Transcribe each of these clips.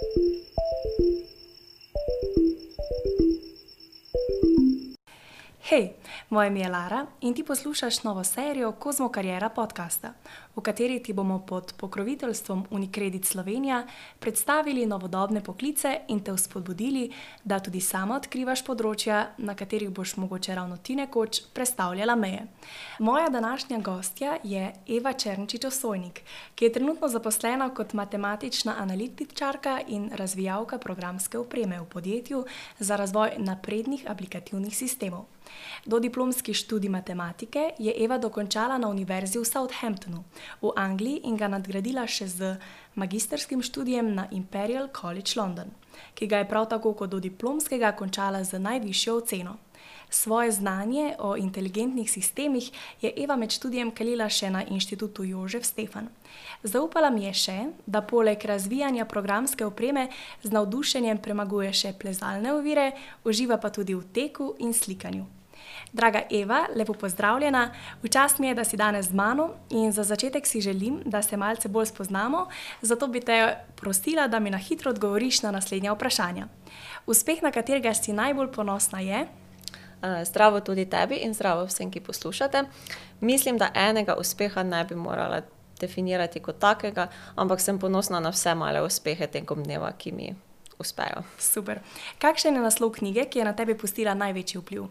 thank you moje ime je Lara in ti poslušaš novo serijo Kozmo Karijera podcasta, v kateri ti bomo pod pokroviteljstvom Unicredit Slovenija predstavili novodobne poklice in te vzpodbudili, da tudi sama odkrivaš področja, na katerih boš mogoče ravno ti nekoč prestavljala meje. Moja današnja gostja je Eva Črnčič Osojnik, ki je trenutno zaposlena kot matematična analitičarka in razvijalka programske opreme v podjetju za razvoj naprednih aplikativnih sistemov. Dodiplomski študij matematike je Eva dokončala na Univerzi v Southamptonu v Angliji in ga nadgradila še z magistrskim študijem na Imperial College London, ki ga je prav tako kot dodiplomskega končala z najvišjo oceno. Svoje znanje o inteligentnih sistemih je Eva med študijem kalila še na inštitutu Jožef Stefan. Zaupala mi je še, da poleg razvijanja programske opreme z navdušenjem premaguje še plezalne ovire, uživa pa tudi v teku in slikanju. Draga Eva, lepo pozdravljena. Včasih mi je, da si danes z mano in za začetek si želim, da se malce bolj spoznamo, zato bi te prosila, da mi na hitro odgovoriš na naslednja vprašanja. Uspeh, na katerega si najbolj ponosna, je? Zdravo tudi tebi in zdravo vsem, ki poslušate. Mislim, da enega uspeha ne bi morala definirati kot takega, ampak sem ponosna na vse male uspehe tekom dneva, ki mi uspejo. Super. Kakšen je naslov knjige, ki je na tebi pustila največji vpliv?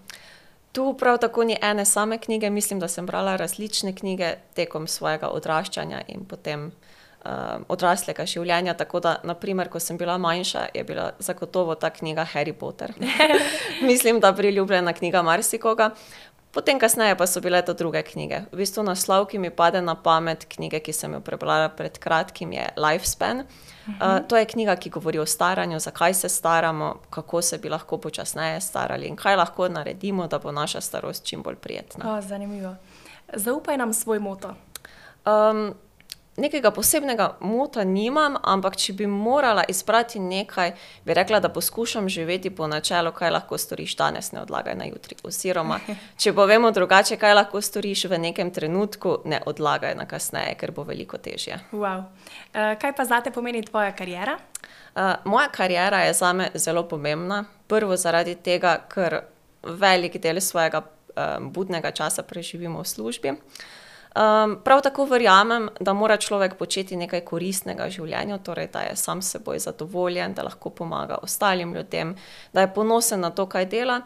Tu prav tako ni ene same knjige, mislim, da sem brala različne knjige tekom svojega odraščanja in potem um, odraslega življenja. Tako da, naprimer, ko sem bila manjša, je bila zagotovo ta knjiga Harry Potter. mislim, da priljubljena knjiga marsikoga. Potem, kasneje pa so bile to druge knjige. V bistvu naslov, ki mi pade na pamet, knjige, ki sem jo prebrala pred kratkim, je Lifespan. Uh, to je knjiga, ki govori o staranju, zakaj se staramo, kako se bi lahko počasneje starali in kaj lahko naredimo, da bo naša starost čim bolj prijetna. O, zanimivo. Zaupaj nam svoj moto. Um, nekega posebnega mota nimam, ampak če bi morala izbrati nekaj, bi rekla, da poskušam živeti po načelu, kaj lahko storiš danes, ne odlagaj na jutri. Oziroma, če povemo drugače, kaj lahko storiš v nekem trenutku, ne odlagaj na kasneje, ker bo veliko težje. Wow. Uh, kaj pa zate pomeni tvoja karijera? Uh, moja karijera je za me zelo pomembna. Prvo zaradi tega, ker velik del svojega um, budnega časa preživimo v službi. Uh, Um, prav tako verjamem, da mora človek početi nekaj koristnega v življenju, torej da je sam s seboj zadovoljen, da lahko pomaga ostalim ljudem, da je ponosen na to, kaj dela.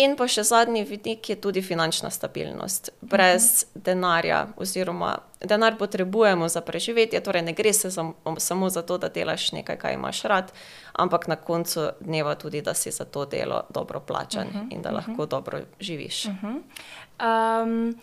In pa še zadnji vidik je tudi finančna stabilnost. Brez -huh. denarja, oziroma denar potrebujemo za preživetje, torej ne gre se za, samo za to, da delaš nekaj, kar imaš rad, ampak na koncu dneva tudi, da si za to delo dobro plačan uh -huh. in da lahko uh -huh. dobro živiš. Uh -huh. um...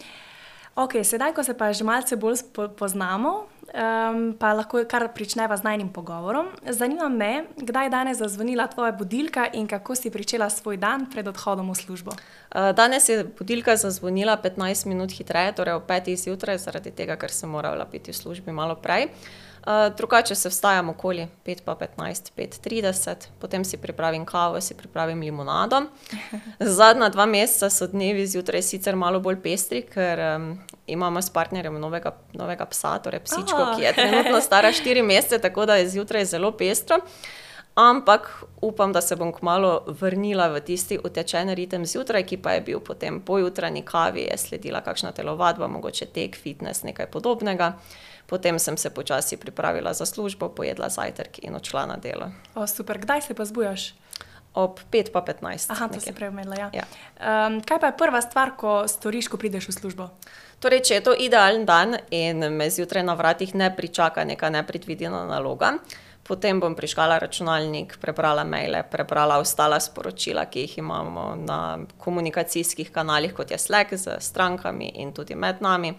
Ok, sedaj, ko se pa že malce bolj poznamo, um, pa lahko kar pričneva z najnim pogovorom. Zanima me, kdaj je danes zazvonila tvoja budilka in kako si pričela svoj dan pred odhodom v službo. Uh, danes je budilka zazvonila 15 minut hitreje, torej ob 5. zjutraj, zaradi tega, ker sem morala biti v službi malo prej. Uh, Uh, drugače se vstajam okoli 5, pa 15, 5:30, potem si pripravim kavo, si pripravim limonado. Zadnja dva meseca so dnevi zjutraj sicer malo bolj pestri, ker um, imamo s partnerjem novega, novega psa, torej psičko, oh. ki je trenutno stara 4 mesece, tako da je zjutraj zelo pestro. Ampak upam, da se bom kmalo vrnila v tisti utečen ritem zjutraj, ki pa je bil potem po jutranji kavi, je sledila kakšna telovadba, mogoče tek, fitness, nekaj podobnega. Potem sem se počasi pripravila za službo, pojedla zajtrk in odšla na delo. O, super, kdaj se pa zbujaš? Ob 5-15. Aha, to si prej omenila. Ja. Ja. Um, kaj pa je prva stvar, ko storiš, ko prideš v službo? Torej, če je to idealen dan in me zjutraj na vratih ne pričaka neka nepredvidena naloga, potem bom priškala računalnik, prebrala maile, prebrala ostala sporočila, ki jih imamo na komunikacijskih kanalih, kot je Slack z strankami in tudi med nami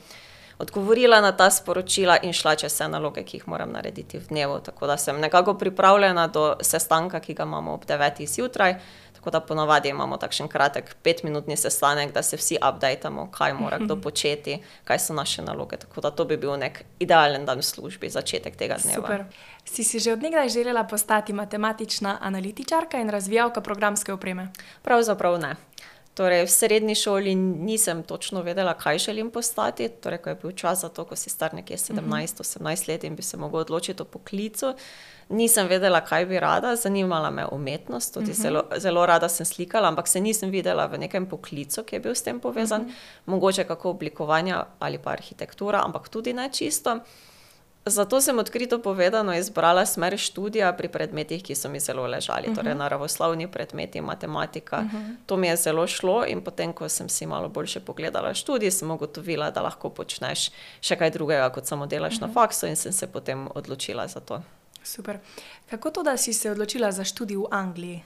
odgovorila na ta sporočila in šla čez vse naloge, ki jih moram narediti v dnevu. Tako da sem nekako pripravljena do sestanka, ki ga imamo ob 9. zjutraj. Tako da ponovadi imamo takšen kratek petminutni sestanek, da se vsi updatemo, kaj mora kdo početi, kaj so naše naloge. Tako da to bi bil nek idealen dan v službi, začetek tega dneva. Super. Si si že odnegdaj želela postati matematična analitičarka in razvijalka programske opreme? Pravzaprav ne. Torej, v srednji šoli nisem točno vedela, kaj želim postati. Torej, ko je bil čas za to, ko si star nekje 17-18 let in bi se lahko odločil o poklicu, nisem vedela, kaj bi rada. Zanimala me je umetnost, tudi zelo, zelo rada sem slikala, ampak se nisem videla v nekem poklicu, ki je bil s tem povezan. Mogoče kako oblikovanje ali pa arhitektura, ampak tudi ne čisto. Zato sem odkrito povedano izbrala smer študija pri predmetih, ki so mi zelo ležali, uh -huh. torej naravoslovni predmeti, matematika. Uh -huh. To mi je zelo šlo, in potem, ko sem si malo bolje pogledala študij, sem ugotovila, da lahko počneš še kaj drugega, kot samo delaš uh -huh. na faksu, in sem se potem odločila za to. Super. Kako to, da si se odločila za študij v Angliji?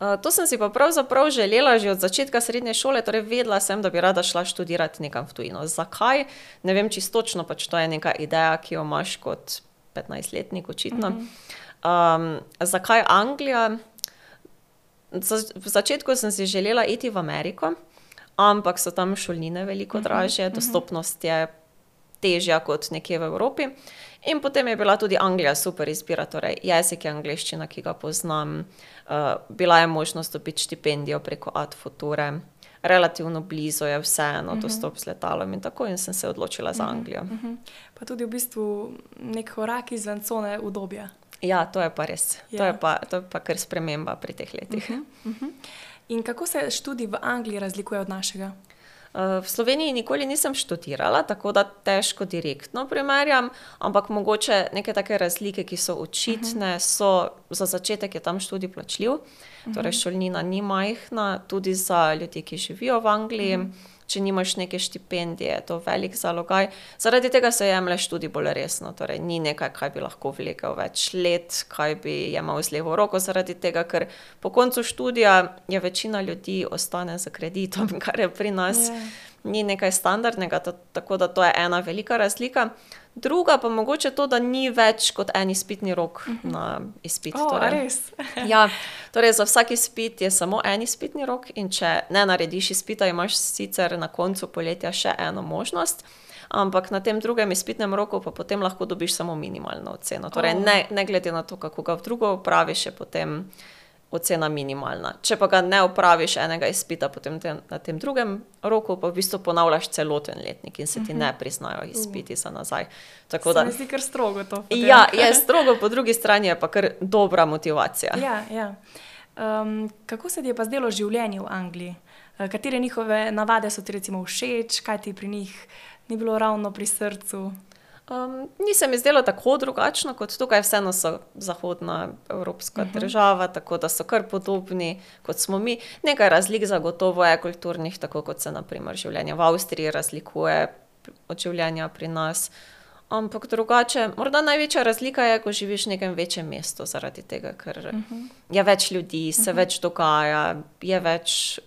Uh, to sem si pa pravzaprav želela že od začetka srednje šole, torej vedela sem, da bi rada šla študirati nekam v tujino. Zakaj? Ne vem čisto točno, pač to je neka ideja, ki jo imaš kot 15-letnik, očitno. Uh -huh. um, zakaj Anglija? Za, v začetku sem si želela iti v Ameriko, ampak so tam šolnine veliko dražje, uh -huh. dostopnost je težja kot nekje v Evropi. In potem je bila tudi Anglija super izbira, torej jezik je angliščina, ki ga poznam. Uh, bila je možnost dobiti štipendijo preko Adfuture, relativno blizu je vseeno uh -huh. dostop s letalom in tako in sem se odločila za Anglijo. Uh -huh. Pa tudi v bistvu nek korak izven cone udobja. Ja, to je pa res. Ja. To, je pa, to je pa kar sprememba pri teh letih. Uh -huh. Uh -huh. In kako se študij v Angliji razlikuje od našega? Eh, v Sloveniji nikoli nisem študirala, tako da težko direktno primerjam, ampak mogoče neke take razlike, ki so očitne, so za začetek je tam študij plačljiv, torej šolnina ni majhna, tudi za ljudi, ki živijo v Angliji. Če nimaš neke štipendije, je to velik zalogaj. Zaradi tega se jemliš tudi bolj resno. Torej, ni nekaj, kar bi lahko vlekel več let, kaj bi imel z levo roko, zaradi tega, ker po koncu študija je večina ljudi ostane za kreditom, kar je pri nas. Yeah. Ni nekaj standardnega, tako da to je ena velika razlika. Druga pa mogoče to, da ni več kot en izpitni rok uh mhm. -huh. na izpit. Oh, torej, ja, torej za vsak izpit je samo en izpitni rok, in če ne narediš izpita, imaš sicer na koncu poletja še eno možnost. Ampak na tem drugem izpitnem roku pa potem lahko dobiš samo minimalno oceno. Torej, oh. ne, ne glede na to, kako ga v drugo upraviš, je potem uh, ocena minimalna. Če pa ga ne opraviš enega izpita, potem te, na tem drugem roku, pa v bistvu ponavljaš celoten letnik in se ti ne mhm. priznajo izpiti za nazaj. Tako da se mi zdi kar strogo to. Potem. Ja, je strogo, po drugi strani je pa kar dobra motivacija. Ja, ja. Um, kako se ti je pa zdelo življenje v Angliji? Uh, katere njihove navade so ti recimo všeč, kaj ti pri njih ni bilo ravno pri srcu? Um, ni se mi zdelo tako drugačno kot tukaj, vseeno so zahodna evropska uh mhm. -huh. država, tako da so kar podobni kot smo mi. Nekaj razlik zagotovo je kulturnih, tako kot se naprimer življenje v Avstriji razlikuje od življenja pri nas. Ampak drugače, morda največja razlika je, ko živiš v nekem večjem mestu, zaradi tega, ker uh mhm. -huh. je več ljudi, se uh mhm. -huh. več dogaja, je več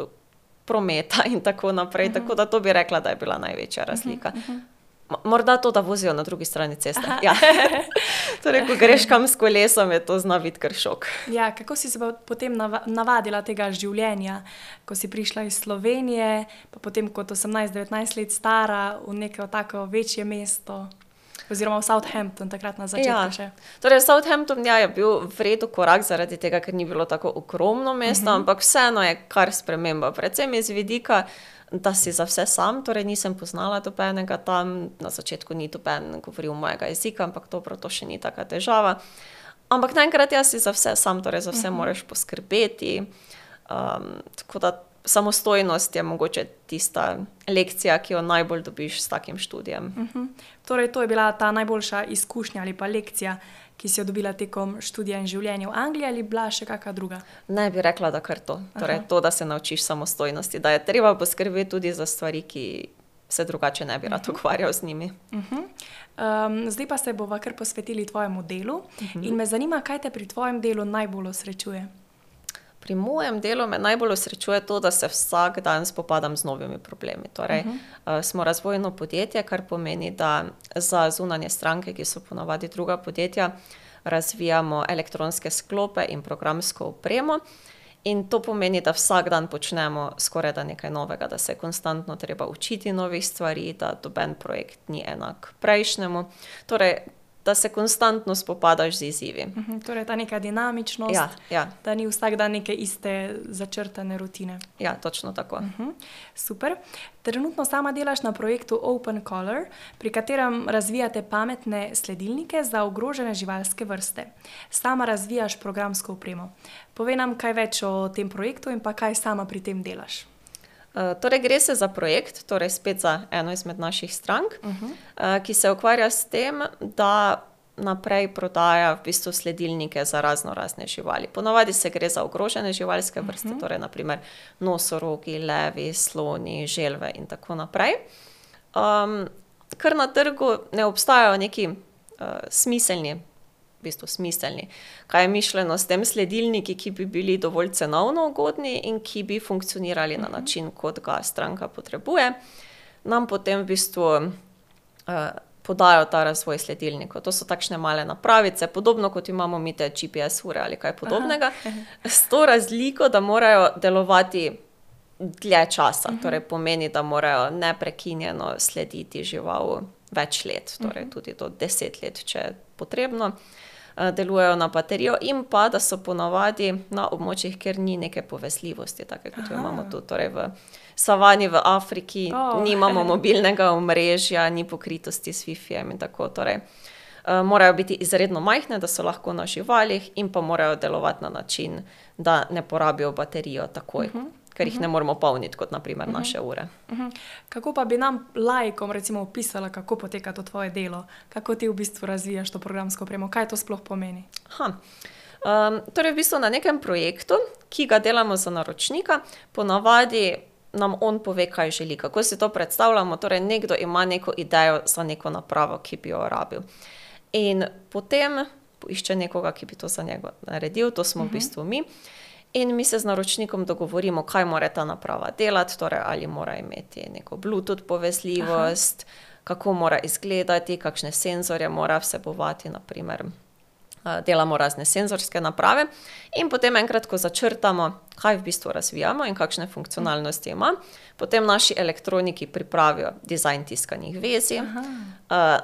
prometa in tako naprej. Uh -huh. Tako da to bi rekla, da je bila največja razlika. Uh -huh. Morda to, da vozijo na drugi strani ceste. Ja. torej, ko greš kam s kolesom, je to zna biti kar šok. Ja, kako si se potem navadila tega življenja, ko si prišla iz Slovenije, pa potem kot 18-19 let stara v neko tako večje mesto? Oziroma v Southampton, takrat na začetku. Ja. Torej, Southampton ja, je bil vredno korak zaradi tega, ker ni bilo tako okromno mesto, uh mhm. -huh. ampak vseeno je kar sprememba. Predvsem iz vidika da si za vse sam, torej nisem poznala dobenega tam, na začetku ni doben govoril mojega jezika, ampak dobro, to še ni taka težava. Ampak naenkrat jaz si za vse sam, torej za vse uh mhm. -huh. moraš poskrbeti. Um, tako da samostojnost je mogoče tista lekcija, ki jo najbolj dobiš s takim študijem. Uh mhm. -huh. Torej, to je bila ta najboljša izkušnja ali pa lekcija, ki si jo dobila tekom študija in življenja v Angliji, ali bila še kakšna druga? Ne bi rekla, da kar to. Torej, to, da se naučiš samostojnosti, da je treba poskrbeti tudi za stvari, ki se drugače ne bi rad uh -huh. ukvarjal z njimi. Uh -huh. um, zdaj pa se bomo kar posvetili tvojemu delu. Uh mhm. -huh. In me zanima, kaj te pri tvojem delu najbolj osrečuje. Pri mojem delu me najbolj osrečuje to, da se vsak dan spopadam z novimi problemi. Torej, uh -huh. uh, smo razvojno podjetje, kar pomeni, da za zunanje stranke, ki so ponavadi druga podjetja, razvijamo elektronske sklope in programsko opremo. In to pomeni, da vsak dan počnemo skoraj da nekaj novega, da se konstantno treba učiti novih stvari, da doben projekt ni enak prejšnjemu. Torej, da se konstantno spopadaš z izzivi. Uh -huh, torej, ta neka dinamičnost, Ja, ja, da ni vsak dan neke iste začrtane rutine. ja, točno tako. Uh -huh, super. Trenutno sama delaš na projektu Open Color, pri katerem razvijate pametne sledilnike za ogrožene živalske vrste. Sama razvijaš programsko opremo. Povej nam kaj več o tem projektu in pa kaj sama pri tem delaš. Uh, torej, gre se za projekt, torej spet za eno izmed naših strank, uh -huh. uh, ki se ukvarja s tem, da naprej prodaja v bistvu sledilnike za razno razne živali. Ponavadi se gre za ogrožene živalske vrste, uh -huh. torej naprimer nosorogi, levi, sloni, želve in tako naprej. Um, ker na trgu ne obstajajo neki uh, smiselni, bistvu smiselni, kaj je mišljeno s tem sledilniki, ki bi bili dovolj cenovno ugodni in ki bi funkcionirali na način, kot ga stranka potrebuje, nam potem v bistvu uh, podajo ta razvoj sledilnikov. To so takšne male napravice, podobno kot imamo mi te GPS ure ali kaj podobnega, Aha. s to razliko, da morajo delovati dlje časa. Uh -huh. Torej pomeni, da morajo neprekinjeno slediti živalu več let, torej -huh. tudi do deset let, če je potrebno. Delujejo na baterijo, in pa da so ponavadi na območjih, kjer ni neke povezljivosti, tako kot jo imamo tu. Torej v savani v Afriki oh. nimamo mobilnega omrežja, ni pokritosti s Wi-Fi-jem in tako. Torej, morajo biti izredno majhne, da so lahko na živalih, in pa morajo delovati na način, da ne porabijo baterijo takoj. Uh -huh ker jih ne moremo polniti, kot naprimer naše ure. Kako pa bi nam, laikom, recimo, opisala, kako poteka to tvoje delo, kako ti v bistvu razvijaš to programsko opremo, kaj to sploh pomeni? Um, torej, v bistvu na nekem projektu, ki ga delamo za naročnika, ponavadi nam on pove, kaj želi, kako si to predstavljamo. Torej, nekdo ima neko idejo za neko napravo, ki bi jo rabil. In potem išče nekoga, ki bi to za njega naredil, to smo uh -huh. v bistvu mi. In mi se z naročnikom dogovorimo, kaj mora ta naprava delati, torej ali mora imeti neko Bluetooth povezljivost, Aha. kako mora izgledati, kakšne senzorje mora vsebovati. Naprimer, delamo razne senzorske naprave, in potem, enkrat, ko začrtamo, kaj v bistvu razvijamo in kakšne funkcionalnosti ima, potem naši elektroniki pripravijo dizajn tiskanih vezij,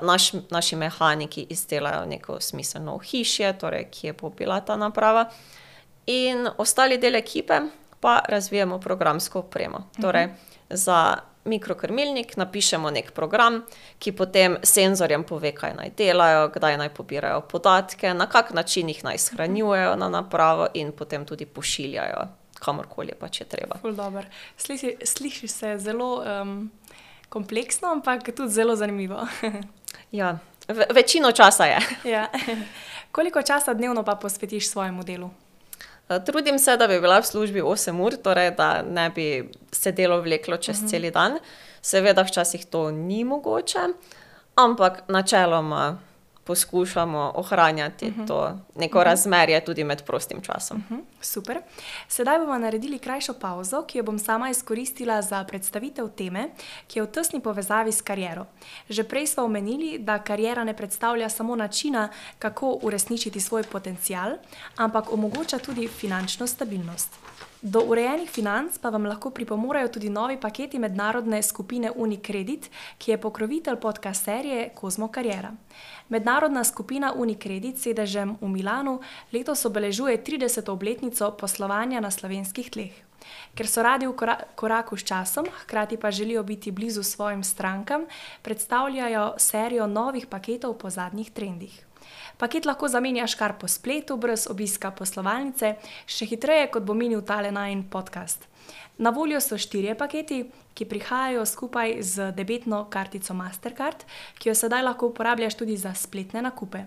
naš, naši mehaniki izdelajo neko smiselno hišje, torej kje bo bila ta naprava in ostali del ekipe pa razvijamo programsko opremo. Torej, za mikrokrmilnik napišemo nek program, ki potem senzorjem pove, kaj naj delajo, kdaj naj pobirajo podatke, na kak način jih naj shranjujejo na napravo in potem tudi pošiljajo kamorkoli pa če treba. Sliši, sliši se zelo um, kompleksno, ampak tudi zelo zanimivo. ja, ve, večino časa je. ja. Koliko časa dnevno pa posvetiš svojemu delu? Eh, trudim se, da bi bila v službi 8 ur, torej da ne bi se delo vleklo čez uh -huh. cel dan. Seveda, včasih to ni mogoče, ampak načeloma poskušamo ohranjati uh -huh. to neko uh -huh. razmerje tudi med prostim časom. Uh -huh. Super. Sedaj bomo naredili krajšo pauzo, ki jo bom sama izkoristila za predstavitev teme, ki je v tesni povezavi s kariero. Že prej smo omenili, da karijera ne predstavlja samo načina, kako uresničiti svoj potencial, ampak omogoča tudi finančno stabilnost. Do urejenih financ pa vam lahko pripomorejo tudi novi paketi mednarodne skupine Unicredit, ki je pokrovitelj podcast serije Kozmo Karjera. Mednarodna skupina Unicredit s sedežem v Milanu letos obeležuje 30. obletnico poslovanja na slovenskih tleh. Ker so radi v koraku s časom, hkrati pa želijo biti blizu svojim strankam, predstavljajo serijo novih paketov po zadnjih trendih. Paket lahko zamenjaš kar po spletu, brez obiska poslovalnice, še hitreje kot bo minil tale najn podcast. Na voljo so štirje paketi, ki prihajajo skupaj z debetno kartico Mastercard, ki jo sedaj lahko uporabljaš tudi za spletne nakupe.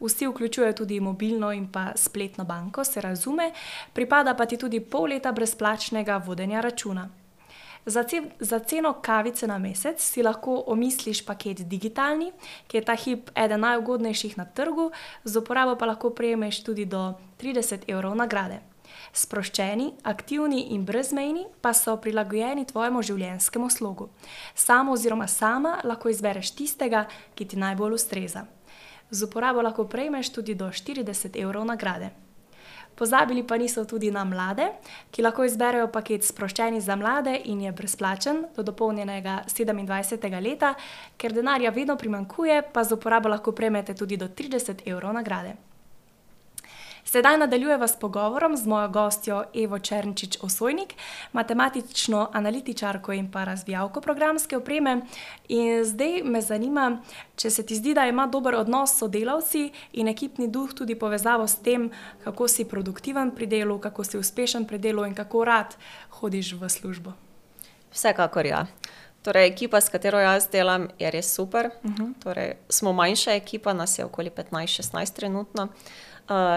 Vsi vključujejo tudi mobilno in pa spletno banko, se razume, pripada pa ti tudi pol leta brezplačnega vodenja računa. Za, ce, za ceno kavice na mesec si lahko omisliš paket digitalni, ki je ta hip eden najugodnejših na trgu, z uporabo pa lahko prejmeš tudi do 30 evrov nagrade. Sproščeni, aktivni in brezmejni pa so prilagojeni tvojemu življenjskemu slogu. Samo oziroma sama lahko izbereš tistega, ki ti najbolj ustreza. Z uporabo lahko prejmeš tudi do 40 evrov nagrade. Pozabili pa niso tudi na mlade, ki lahko izberejo paket sproščeni za mlade in je brezplačen do dopolnjenega 27. leta, ker denarja vedno primankuje, pa z uporabo lahko prejmete tudi do 30 evrov nagrade. Sedaj nadaljujeva s pogovorom z mojo gostjo Evo Črnčič Osojnik, matematično analitičarko in pa razvijalko programske opreme. In zdaj me zanima, če se ti zdi, da ima dober odnos s sodelavci in ekipni duh tudi povezavo s tem, kako si produktiven pri delu, kako si uspešen pri delu in kako rad hodiš v službo. Vsekakor ja. Torej, ekipa, s katero jaz delam, je res super. Uh -huh. torej, smo manjša ekipa, nas je okoli 15-16 trenutno. Uh, Uh,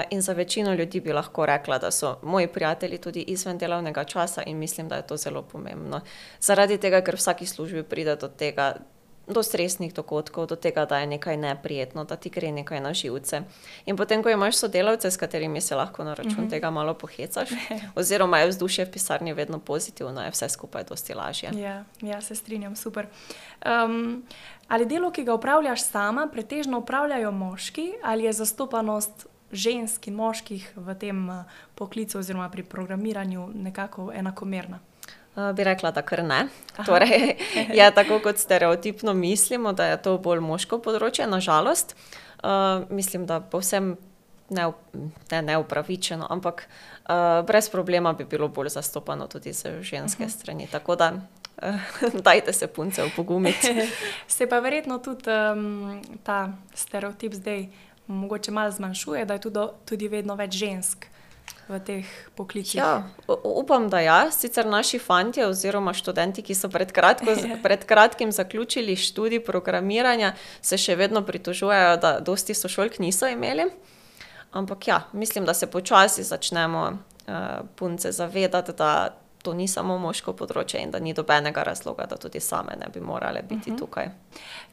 in za večino ljudi bi lahko rekla, da so moji prijatelji tudi izven delovnega časa, in mislim, da je to zelo pomembno. Zaradi tega, ker v vsaki službi pride do tega, do stresnih dogodkov, do tega, da je nekaj neprijetno, da ti gre nekaj na živce. In potem, ko imaš sodelavce, s katerimi se lahko na račun uh mhm. -huh. tega malo pohecaš, oziroma je vzdušje v pisarni vedno pozitivno, je vse skupaj dosti lažje. Ja, ja se strinjam, super. Um, ali delo, ki ga upravljaš sama, pretežno upravljajo moški, ali je zastopanost žensk in moških v tem eh, poklicu oziroma pri programiranju nekako enakomerna? Uh, bi rekla, da kar ne. Torej, je tako, kot stereotipno mislimo, da je to bolj moško področje, nažalost. Uh, mislim, da povsem ne, ne, neupravičeno, ampak uh, brez problema bi bilo bolj zastopano tudi z ženske uh mhm. -huh. strani. Tako da uh, dajte se punce v pogumiti. se pa verjetno tudi um, ta stereotip zdaj mogoče malo zmanjšuje, da je tudi, tudi vedno več žensk v teh poklicih. Ja, upam, da ja. Sicer naši fanti oziroma študenti, ki so pred, kratko, pred kratkim zaključili študij programiranja, se še vedno pritožujejo, da dosti sošolk niso imeli. Ampak ja, mislim, da se počasi začnemo uh, punce zavedati, da to ni samo moško področje in da ni dobenega razloga, da tudi same ne bi morale biti uh mhm. -huh. tukaj.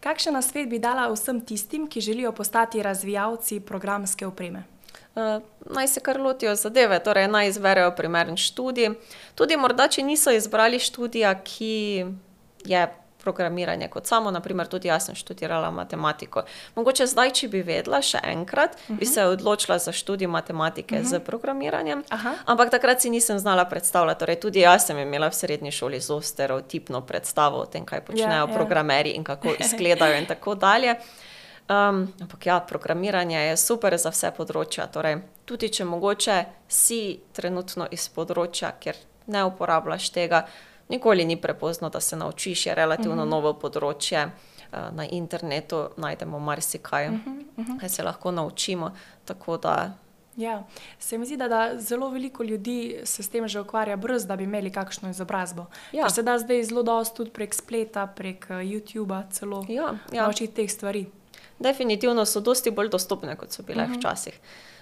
Kakšen nasvet bi dala vsem tistim, ki želijo postati razvijalci programske opreme? Uh, naj se kar lotijo zadeve, torej naj izberejo primeren študij. Tudi morda, če niso izbrali študija, ki je programiranje kot samo, naprimer, tudi jaz sem študirala matematiko. Mogoče zdaj, če bi vedela še enkrat, uh -huh. bi se odločila za študij matematike uh -huh. z programiranjem, Aha. ampak takrat si nisem znala predstavljati. Torej, tudi jaz sem imela v srednji šoli zelo stereotipno predstavo o tem, kaj počnejo ja, ja. programeri in kako izgledajo in tako dalje. Um, ampak ja, programiranje je super za vse področja. Torej, tudi če mogoče si trenutno iz področja, ker ne uporabljaš tega, nikoli ni prepozno, da se naučiš, je relativno uh mhm. -huh. novo področje. Eh, na internetu najdemo marsikaj, uh -huh, uh -huh. kaj se lahko naučimo. Ja, se mi zdi, da, da zelo veliko ljudi se s tem že ukvarja, brez da bi imeli kakšno izobrazbo. Ja. Se da zdaj zelo dosto tudi prek spleta, prek uh, YouTuba, celo ja, ja. naučiti teh stvari. Definitivno so dosti bolj dostopne, kot so bile uh mhm. -huh. včasih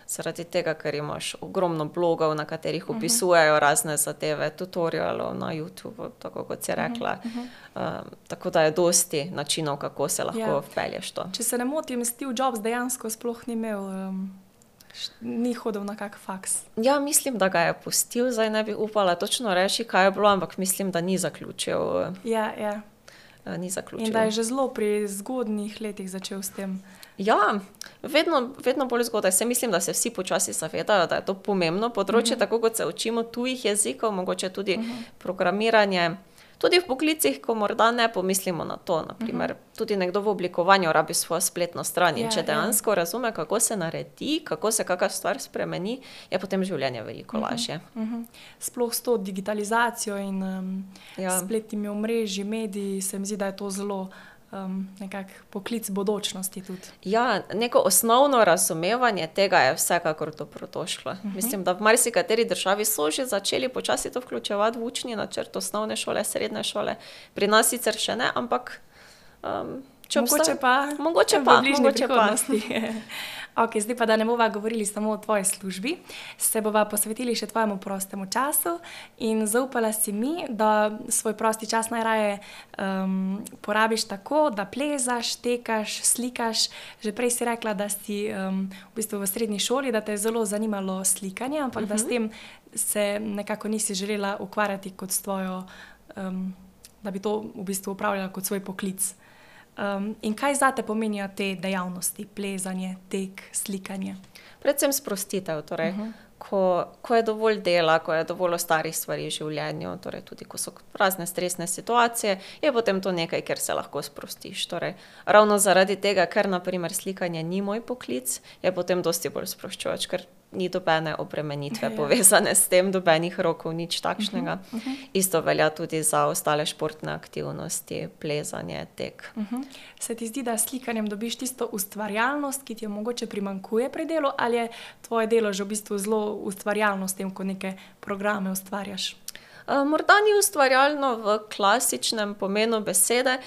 zaradi tega, ker imaš ogromno blogov, na katerih mhm. opisujejo razne zadeve, tutorialov na YouTubu, tako kot si rekla. Uh -huh. um, tako da je dosti načinov, kako se lahko ja. vpelješ to. Če se ne motim, Steve Jobs dejansko sploh ni imel. Um... Ni hodil na kak faks. Ja, mislim, da ga je pustil, zdaj ne bi upala točno reči, kaj je bilo, ampak mislim, da ni zaključil. Ja, ja. Ni zaključil. In da je že zelo pri zgodnih letih začel s tem. Ja, vedno, vedno bolj zgodaj. Se mislim, da se vsi počasi zavedajo, da je to pomembno področje, uh mhm. -huh. tako kot se učimo tujih jezikov, mogoče tudi uh mhm. -huh. programiranje. Tudi v poklicih, ko morda ne pomislimo na to. Naprimer, uh mhm. -huh. Tudi nekdo v oblikovanju rabi svojo spletno stran. In ja, če ja. dejansko ja. razume, kako se naredi, kako se kakšna stvar spremeni, je potem življenje veliko uh -huh. lažje. Uh -huh. Sploh s to digitalizacijo in um, ja. spletnimi omrežji, mediji, se mi zdi, da je to zelo um, nekakšen poklic bodočnosti. Tudi. Ja, neko osnovno razumevanje tega je vsekakor dobrodošlo. Uh mhm. -huh. Mislim, da v marsikateri državi so že začeli počasi to vključevati v učni načrt osnovne šole, srednje šole, pri nas sicer še ne, ampak. Um, Mogoče pa, mogoče pa, mogoče pa. Ok, zdaj pa, da ne bomo govorili samo o tvoji službi, se bomo posvetili še tvojemu prostemu času in zaupala si mi, da svoj prosti čas najraje um, porabiš tako, da plezaš, tekaš, slikaš. Že prej si rekla, da si um, v, bistvu v srednji šoli, da te je zelo zanimalo slikanje, ampak uh -huh. da s mhm. tem se nekako nisi želela ukvarjati kot svojo, um, da bi to v bistvu upravljala kot svoj poklic. Um, in kaj za te pomenijo te dejavnosti, plezanje, tek, slikanje? Predvsem sprostitev. Torej, uh mhm. -huh. ko, ko je dovolj dela, ko je dovolj starih stvari v življenju, torej tudi ko so razne stresne situacije, je potem to nekaj, ker se lahko sprostiš. Torej, ravno zaradi tega, ker naprimer slikanje ni moj poklic, je potem dosti bolj sproščujoč, ker ni dobene obremenitve ja. povezane s tem, dobenih rokov, nič takšnega. Uh -huh, uh -huh. Isto velja tudi za ostale športne aktivnosti, plezanje, tek. Uh -huh. Se ti zdi, da s slikanjem dobiš tisto ustvarjalnost, ki ti jo mogoče primankuje pri delu, ali je tvoje delo že v bistvu zelo ustvarjalno s tem, ko neke programe ustvarjaš? Uh, morda ni ustvarjalno v klasičnem pomenu besede.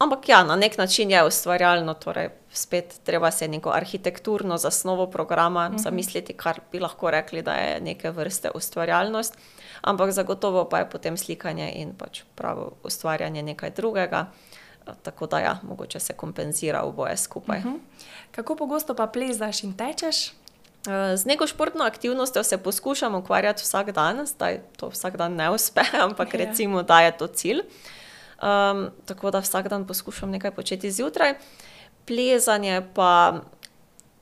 Ampak ja, na nek način je ustvarjalno, torej spet treba se neko arhitekturno zasnovo programa uh mhm. -huh. zamisliti, kar bi lahko rekli, da je neke vrste ustvarjalnost. Ampak zagotovo pa je potem slikanje in pač pravo ustvarjanje nekaj drugega. Tako da ja, mogoče se kompenzira oboje skupaj. Uh mhm. -huh. Kako pogosto pa plezaš in tečeš? Z neko športno aktivnostjo se poskušam ukvarjati vsak dan, zdaj to vsak dan ne uspe, ampak ja. recimo, da je to cilj. Um, tako da vsak dan poskušam nekaj početi zjutraj. Plezanje pa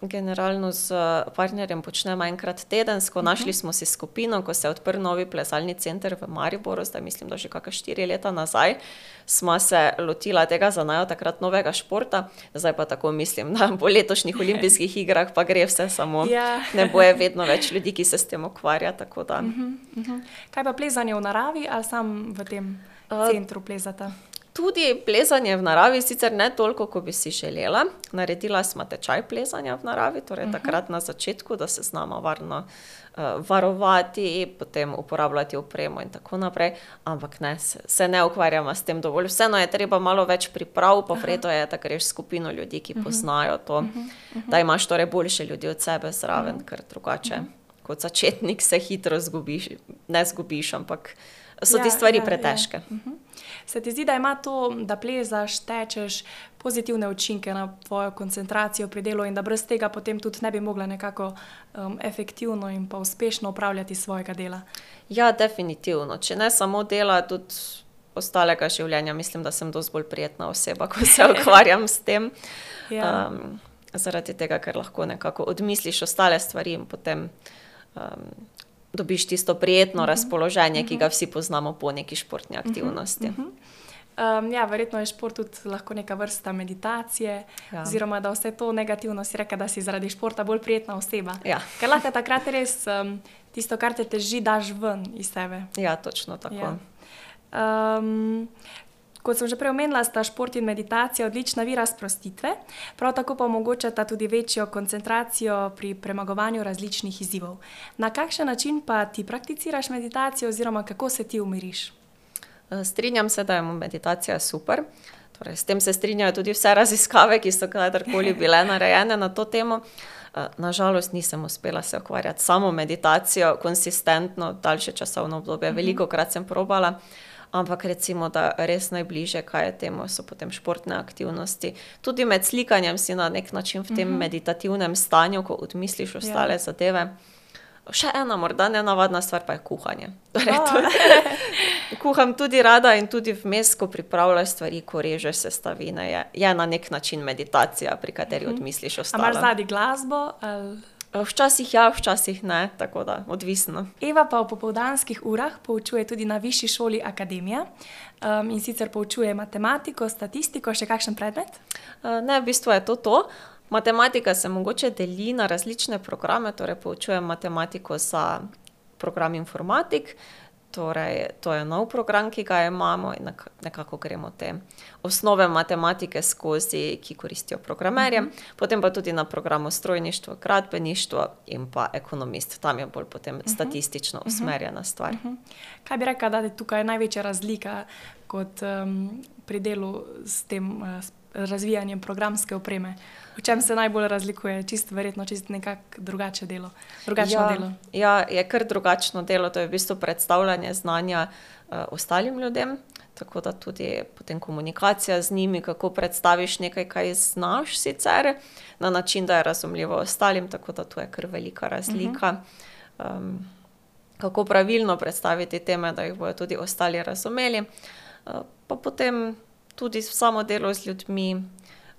generalno z partnerjem počnemo enkrat tedensko. Mhm. Našli smo si skupino, ko se je odprl novi plezalni center v Mariboru, zdaj mislim, da že kakšne štiri leta nazaj. Smo se lotili tega za najo takrat novega športa, zdaj pa tako mislim, da po letošnjih olimpijskih igrah pa gre vse samo. Ja. Ne bo je vedno več ljudi, ki se s tem ukvarja. Uh -huh, uh -huh. Kaj pa plezanje v naravi ali sam v tem? Centru plezata? Tudi plezanje v naravi, sicer ne toliko, kot bi si želela. Naredila smo tečaj plezanja v naravi, torej uh mhm. -huh. takrat na začetku, da se znamo varno uh, varovati, potem uporabljati opremo in tako naprej. Ampak ne, se, se ne ukvarjamo s tem dovolj. Vseeno je treba malo več priprav, pa vredno je, da greš skupino ljudi, ki uh mhm. -huh. poznajo to, uh -huh. Uh -huh. da imaš torej boljše ljudi od sebe zraven, uh -huh. ker drugače uh -huh. kot začetnik se hitro zgubiš, ne zgubiš, ampak so ja, te stvari ja, pretežke. Ja. Uh -huh. Se ti zdi, da ima to, da plezaš, tečeš, pozitivne učinke na tvojo koncentracijo pri delu in da brez tega potem tudi ne bi mogla nekako um, efektivno in pa uspešno upravljati svojega dela? Ja, definitivno. Če ne samo dela, tudi ostalega življenja, mislim, da sem dosti bolj prijetna oseba, ko se ukvarjam s tem. ja. um, zaradi tega, ker lahko nekako odmisliš ostale stvari in potem. Um, dobiš tisto prijetno uh mhm. -huh. razpoloženje, ki ga mhm. vsi poznamo po neki športni mhm. aktivnosti. Uh -huh. Um, ja, verjetno je šport tudi lahko neka vrsta meditacije, ja. oziroma da vse to negativno si reče, da si zaradi športa bolj prijetna oseba. Ja. Ker lahko takrat res um, tisto, kar te teži, daš ven iz sebe. Ja, točno tako. Ja. Um, Kot sem že prej omenila, sta šport in meditacija odlična vira sprostitve, prav tako pa omogočata tudi večjo koncentracijo pri premagovanju različnih izzivov. Na kakšen način pa ti prakticiraš meditacijo, oziroma kako se ti umiriš? Eh, strinjam se, da je meditacija super. Torej, s tem se strinjajo tudi vse raziskave, ki so kadarkoli bile narejene na to temo. Eh, Nažalost, nisem uspela se ukvarjati samo meditacijo, konsistentno, daljše časovno obdobje. Mhm. Veliko krat sem probala ampak recimo, da res najbližje, kaj je temu, so potem športne aktivnosti. Tudi med slikanjem si na nek način v tem mhm. -huh. meditativnem stanju, ko odmisliš ostale ja. zadeve. Še ena, morda ne navadna stvar, pa je kuhanje. Torej, oh. kuham tudi rada in tudi vmes, ko pripravljaš stvari, ko režeš sestavine. Je, je na nek način meditacija, pri kateri mhm. -huh. odmisliš ostale. Imaš zadnji glasbo? Ali... Eh, včasih ja, včasih ne, tako da odvisno. Eva pa v popoldanskih urah poučuje tudi na Višji šoli Akademija um, in sicer poučuje matematiko, statistiko, še kakšen predmet? Uh, ne, v bistvu je to to. Matematika se mogoče deli na različne programe, torej poučujem matematiko za program informatik, Torej, to je nov program, ki ga imamo in nekako gremo te osnove matematike skozi, ki koristijo programerje. Uh mhm. -huh. Potem pa tudi na programu strojništvo, gradbeništvo in pa ekonomist. Tam je bolj potem uh mhm. -huh. statistično mhm. usmerjena stvar. Uh -huh. Kaj bi rekla, da je tukaj največja razlika kot um, pri delu s tem uh, razvijanjem programske opreme? V čem se najbolj razlikuje, čisto verjetno, čisto nekako drugače delo? Drugačno ja, delo. Ja, je kar drugačno delo, to je v bistvu predstavljanje znanja uh, ostalim ljudem. Tako da tudi potem komunikacija z njimi, kako predstaviš nekaj, kar znaš sicer, na način, da je razumljivo ostalim, tako da tu je kar velika razlika. Uh -huh. um, kako pravilno predstaviti teme, da jih bodo tudi ostali razumeli. Uh, pa potem tudi samo delo z ljudmi.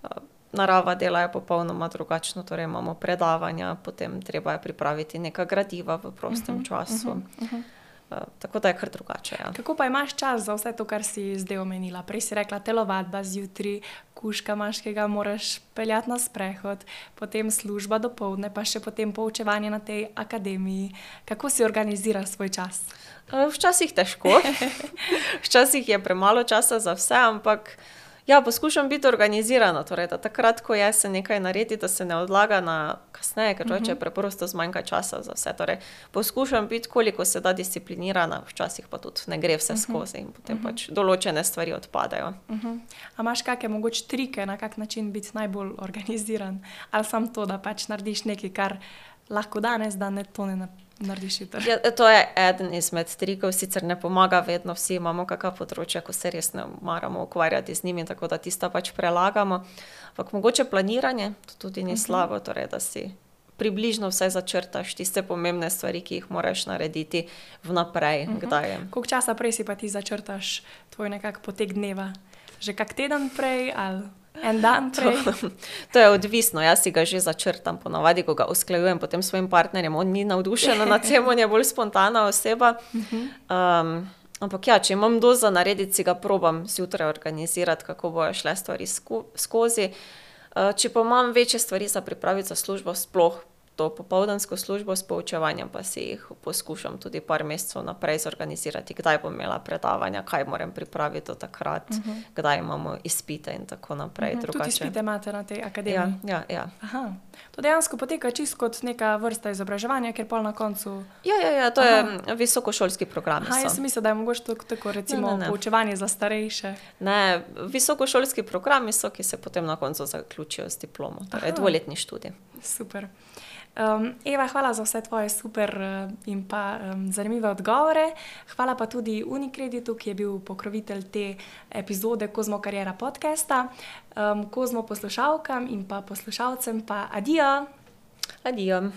Uh, narava dela je popolnoma drugačna, torej imamo predavanja, potem treba je pripraviti neka gradiva v prostem uh -huh, času. Uh -huh, uh -huh. Uh, tako da je kar drugače. Ja. Kako pa imaš čas za vse to, kar si zdaj omenila? Prej si rekla, telovadba zjutraj, kuška maškega, moraš peljati na sprehod, potem služba do povdne, pa še potem poučevanje na tej akademiji. Kako si organiziraš svoj čas? Uh, včasih težko, včasih je premalo časa za vse, ampak. Ja, poskušam biti organizirana, torej, da takrat, ko je se nekaj naredi, da se ne odlaga na kasneje, ker če je preprosto zmanjka časa za vse. Torej, poskušam biti, koliko se da disciplinirana, včasih pa tudi ne gre vse skozi in potem pač določene stvari odpadajo. A imaš kakšne mogoče trike, na kak način biti najbolj organiziran, ali samo to, da pač narediš nekaj, kar lahko danes, da ne tone na narediš jutri. Ja, to je eden izmed trikov, sicer ne pomaga vedno, vsi imamo kakšna področja, ko se res ne maramo ukvarjati z njimi, tako da tista pač prelagamo. Ampak mogoče planiranje to tudi ni uh mhm. -huh. slabo, torej, da si približno vse začrtaš, tiste pomembne stvari, ki jih moraš narediti vnaprej. Uh mhm. -huh. Koliko časa prej si pa ti začrtaš tvoj nekak potek dneva? Že kak teden prej ali? En dan prej. To, to je odvisno, jaz si ga že začrtam, ponavadi, ko ga usklajujem potem s svojim partnerjem. On ni navdušen nad tem, on je bolj spontana oseba. Um, ampak ja, če imam doza narediti, si ga probam zjutraj organizirati, kako bojo šle stvari sko skozi. Uh, če pa imam večje stvari za pripraviti za službo, sploh to popoldansko službo s poučevanjem, pa si jih poskušam tudi par mesecev naprej zorganizirati, kdaj bom imela predavanja, kaj moram pripraviti do takrat, uh mhm. -huh. kdaj imamo izpite in tako naprej. Uh -huh. Tudi izpite imate na tej akademiji. Ja, ja, ja. To dejansko poteka čisto kot neka vrsta izobraževanja, ker pol na koncu. Ja, ja, ja to Aha. je visokošolski program. Aha, jaz mislim, da je mogoče to tako, recimo, ne, ne, ne. poučevanje za starejše. Ne, visokošolski programi so, ki se potem na koncu zaključijo s diplomo, torej dvoletni študij. Super. Um, Eva, hvala za vse tvoje super uh, in pa um, zanimive odgovore. Hvala pa tudi Unikreditu, ki je bil pokrovitelj te epizode Kozmo Karjera podcasta. Um, Kozmo poslušalkam in pa poslušalcem pa adijo. Adijo.